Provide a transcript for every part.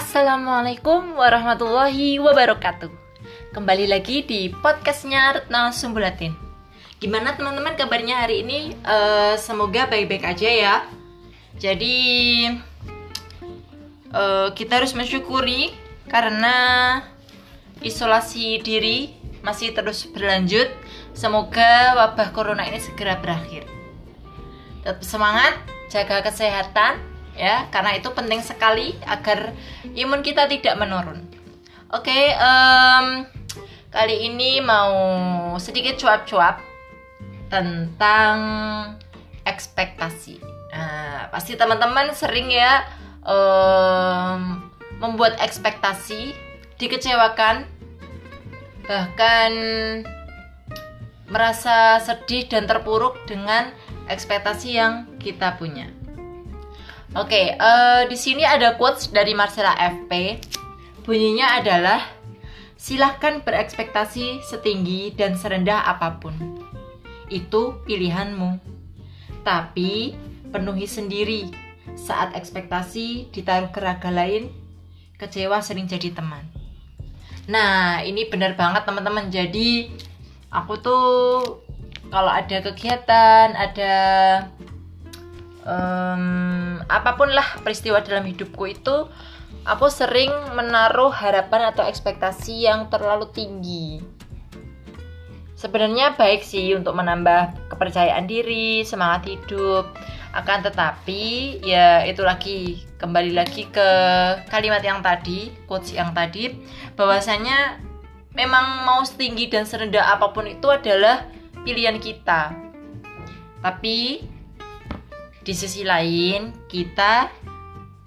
Assalamualaikum warahmatullahi wabarakatuh. Kembali lagi di podcastnya Retna Sumbulatin. Gimana teman-teman kabarnya hari ini? Uh, semoga baik-baik aja ya. Jadi uh, kita harus mensyukuri Karena isolasi diri masih terus berlanjut. Semoga wabah corona ini segera berakhir. Tetap semangat, jaga kesehatan ya karena itu penting sekali agar imun kita tidak menurun oke okay, um, kali ini mau sedikit cuap-cuap tentang ekspektasi nah, pasti teman-teman sering ya um, membuat ekspektasi dikecewakan bahkan merasa sedih dan terpuruk dengan ekspektasi yang kita punya. Oke, okay, uh, eh, di sini ada quotes dari Marcella FP. Bunyinya adalah silahkan berekspektasi setinggi dan serendah apa pun. Itu pilihanmu. Tapi penuhi sendiri. Saat ekspektasi ditaruh ke raga lain, kecewa sering jadi teman. Nah, ini benar banget teman-teman. Jadi aku tuh kalau ada kegiatan, ada um, apa pun lah peristiwa dalam hidupku itu aku sering menaruh harapan atau ekspektasi yang terlalu tinggi. Sebenarnya baik sih untuk menambah kepercayaan diri semangat hidup. Akan tetapi ya itu lagi kembali lagi ke kalimat yang tadi quotes yang tadi bahwasanya memang mau setinggi dan serendah apa pun itu adalah pilihan kita. Tapi di sisi lain, kita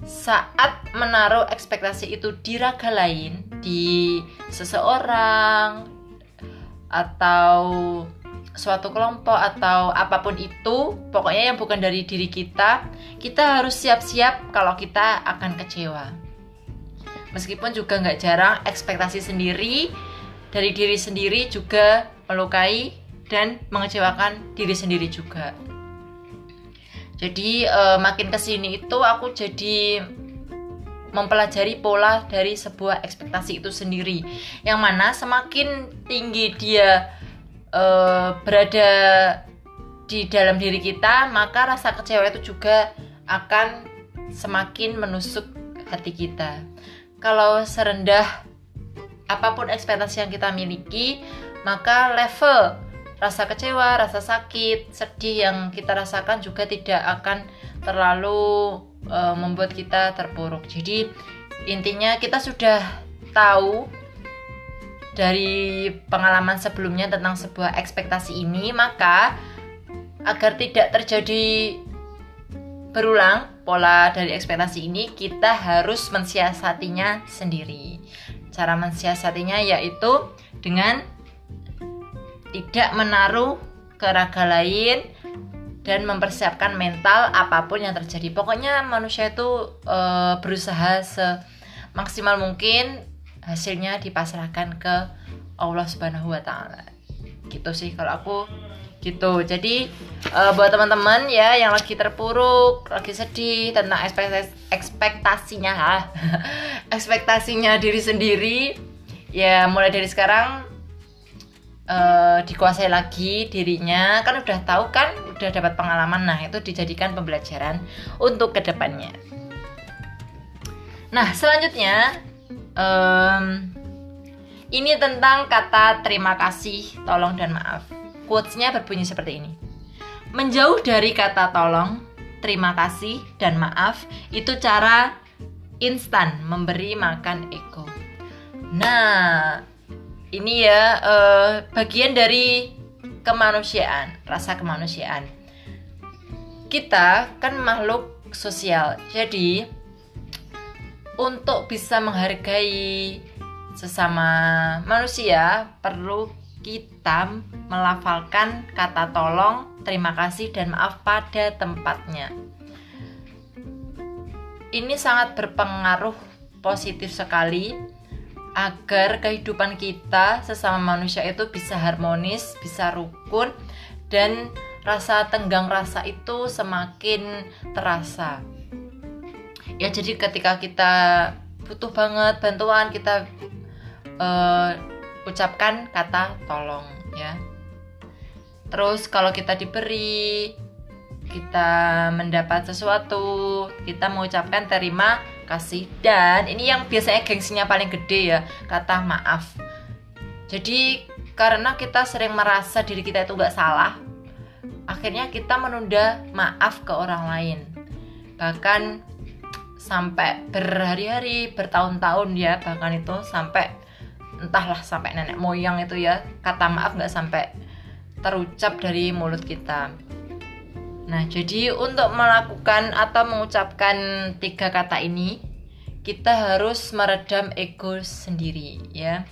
saat menaruh ekspektasi itu di raga lain, di seseorang atau suatu kelompok atau apa pun itu, pokoknya yang bukan dari diri kita, kita harus siap-siap kalau kita akan kecewa. Meskipun juga nggak jarang ekspektasi sendiri dari diri sendiri juga melukai dan mengecewakan diri sendiri juga jadi uh, makin ke sini itu aku jadi mempelajari pola dari sebuah ekspektasi itu sendiri. Yang mana semakin tinggi dia uh, berada di dalam diri kita maka rasa kecewa itu juga akan semakin menusuk hati kita. Kalau serendah apa pun ekspektasi yang kita miliki maka level rasa kecewa, rasa sakit, sedih yang kita rasakan juga tidak akan terlalu uh, membuat kita terpuruk. Jadi intinya kita sudah tahu dari pengalaman sebelumnya tentang sebuah ekspektasi ini, maka agar tidak terjadi berulang pola dari ekspektasi ini, kita harus mensiasatinya sendiri. Cara mensiasatinya yaitu dengan tidak menaruh ke raga lain dan mempersiapkan mental apa pun yang terjadi. Pokoknya manusia itu e, berusaha semaksimal mungkin hasilnya dipasrahkan ke Allah Subhanahu wa taala. Gitu sih kalau aku gitu. Jadi e, buat teman-teman ya yang lagi terpuruk, lagi sedih tentang ekspektasi ekspektasinya ekspektasinya diri sendiri ya mulai dari sekarang uh, dikuasai lagi dirinya kan udah tahu kan udah dapat pengalaman. Nah itu dijadikan pembelajaran untuk ke depannya. Nah selanjutnya um, ini tentang kata terima kasih tolong dan maaf. Quotesnya berbunyi seperti ini. Menjauh dari kata tolong terima kasih dan maaf itu cara instan memberi makan ego. Nah ini ya uh, bagian dari kemanusiaan, rasa kemanusiaan. Kita kan makhluk sosial, jadi untuk bisa menghargai sesama manusia perlu kita melafalkan kata tolong, terima kasih dan maaf pada tempatnya. Ini sangat berpengaruh positif sekali agar kehidupan kita sesama manusia itu bisa harmonis, bisa rukun dan rasa tenggang rasa itu semakin terasa. Ya jadi ketika kita butuh banget bantuan kita uh, ucapkan kata tolong ya terus kalau kita diberi kita mendapat sesuatu kita mengucapkan terima kasih. Dan ini yang biasanya gengsinya paling gede ya kata maaf. Jadi karena kita sering merasa diri kita itu nggak salah akhirnya kita menunda maaf ke orang lain. Bahkan sampai berhari-hari bertahun-tahun ya bahkan itu sampai entahlah sampai nenek moyang itu ya kata maaf nggak sampai terucap dari mulut kita nah jadi untuk melakukan atau mengucapkan tiga kata ini kita harus meredam ego sendiri ya.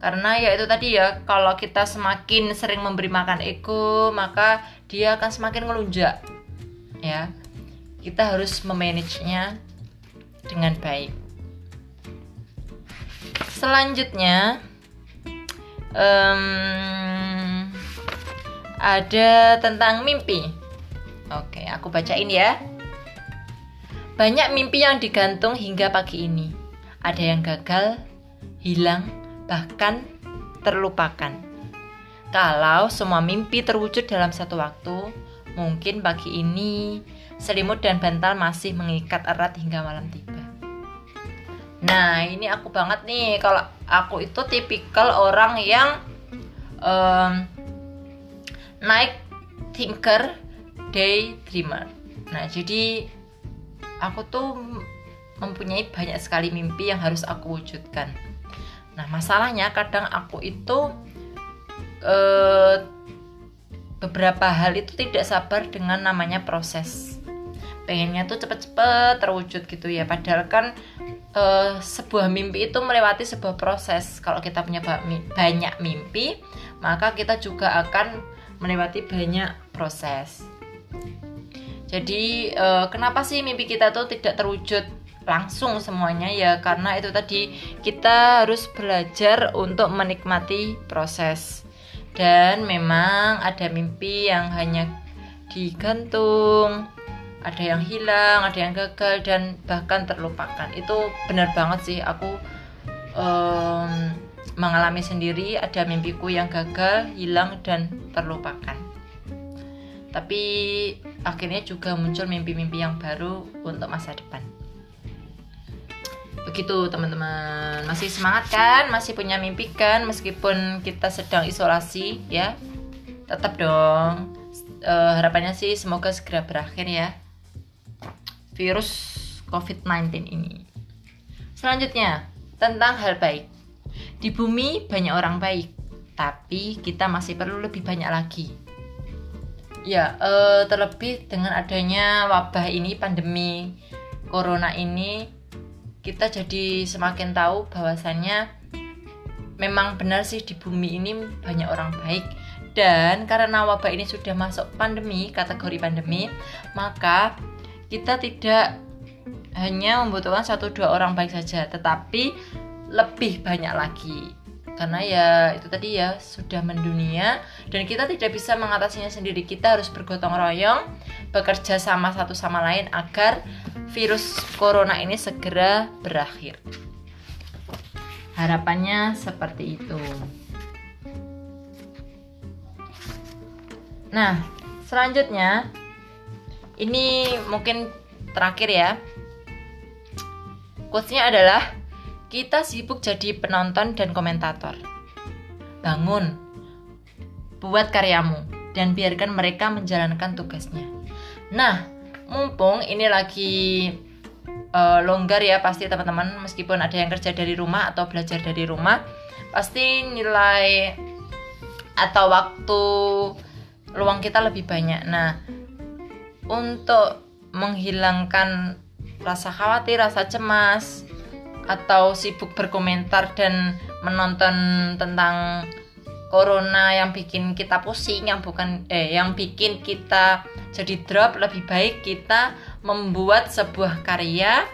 Karena ya itu tadi ya kalau kita semakin sering memberi makan ego maka dia akan semakin ngelunjak ya. Kita harus memanagenya dengan baik. Selanjutnya um, ada tentang mimpi oke aku bacain ya. Banyak mimpi yang digantung hingga pagi ini. Ada yang gagal hilang bahkan terlupakan. Kalau semua mimpi terwujud dalam satu waktu mungkin pagi ini selimut dan bantal masih mengikat erat hingga malam tiba. Nah, ini aku banget nih. Kalau aku itu tipikal orang yang um, night thinker, daydreamer. Nah, jadi aku tuh mempunyai banyak sekali mimpi yang harus aku wujudkan. Nah, masalahnya kadang aku itu uh, beberapa hal itu tidak sabar dengan namanya proses. Pengennya tuh cepet-cepet terwujud gitu ya. Padahal kan uh, sebuah mimpi itu melewati sebuah proses. Kalau kita punya banyak mimpi, maka kita juga akan melewati banyak proses. Jadi uh, kenapa sih mimpi kita tuh tidak terwujud langsung semuanya? Ya karena itu tadi kita harus belajar untuk menikmati proses. Dan memang ada mimpi yang hanya digantung, ada yang hilang ada yang gagal dan bahkan terlupakan. Itu benar banget sih aku um, mengalami sendiri. Ada mimpiku yang gagal hilang dan terlupakan. Tapi akhirnya juga muncul mimpi-mimpi yang baru untuk masa depan. Begitu teman-teman. Masih semangat kan? Masih punya mimpi kan? Meskipun kita sedang isolasi ya. Tetap dong. Uh, harapannya sih semoga segera berakhir ya. Virus COVID-19 ini. Selanjutnya, tentang hal baik. Di bumi banyak orang baik, tapi kita masih perlu lebih banyak lagi. Ya, eh, terlebih dengan adanya wabah ini, pandemi corona ini, kita jadi semakin tahu bahwasannya memang benar sih di bumi ini banyak orang baik dan karena wabah ini sudah masuk pandemi, kategori pandemi, maka kita tidak hanya membutuhkan satu dua orang baik saja, tetapi lebih banyak lagi. Karena ya itu tadi ya sudah mendunia dan kita tidak bisa mengatasinya sendiri. Kita harus bergotong royong, bekerja sama satu sama lain agar virus corona ini segera berakhir. Harapannya seperti itu. Nah, selanjutnya ini mungkin terakhir ya quotesnya adalah kita sibuk jadi penonton dan komentator. Bangun. Buat karyamu dan biarkan mereka menjalankan tugasnya. Nah mumpung ini lagi uh, longgar ya pasti teman-teman meskipun ada yang kerja dari rumah atau belajar dari rumah pasti nilai atau waktu luang kita lebih banyak. Nah untuk menghilangkan rasa khawatir, rasa cemas, atau sibuk berkomentar dan menonton tentang corona yang bikin kita pusing, yang bukan eh yang bikin kita jadi drop, lebih baik kita membuat sebuah karya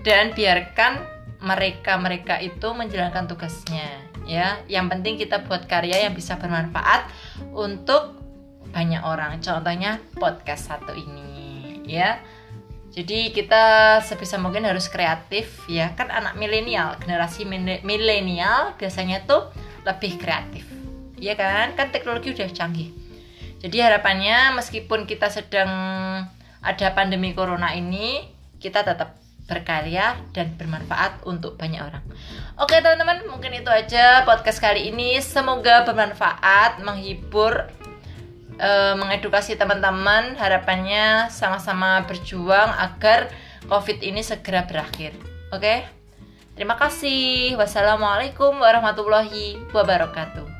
dan biarkan mereka-mereka itu menjalankan tugasnya ya. Yang penting kita buat karya yang bisa bermanfaat untuk banyak orang. Contohnya podcast satu ini, ya. Jadi kita sebisa mungkin harus kreatif ya kan anak milenial generasi milenial biasanya tuh lebih kreatif ya kan kan teknologi udah canggih jadi harapannya meskipun kita sedang ada pandemi corona ini kita tetap berkarya dan bermanfaat untuk banyak orang. Oke teman-teman, mungkin itu aja podcast kali ini. Semoga bermanfaat, menghibur, uh, mengedukasi teman-teman. Harapannya sama-sama berjuang agar COVID ini segera berakhir. Oke, terima kasih. Wassalamualaikum warahmatullahi wabarakatuh.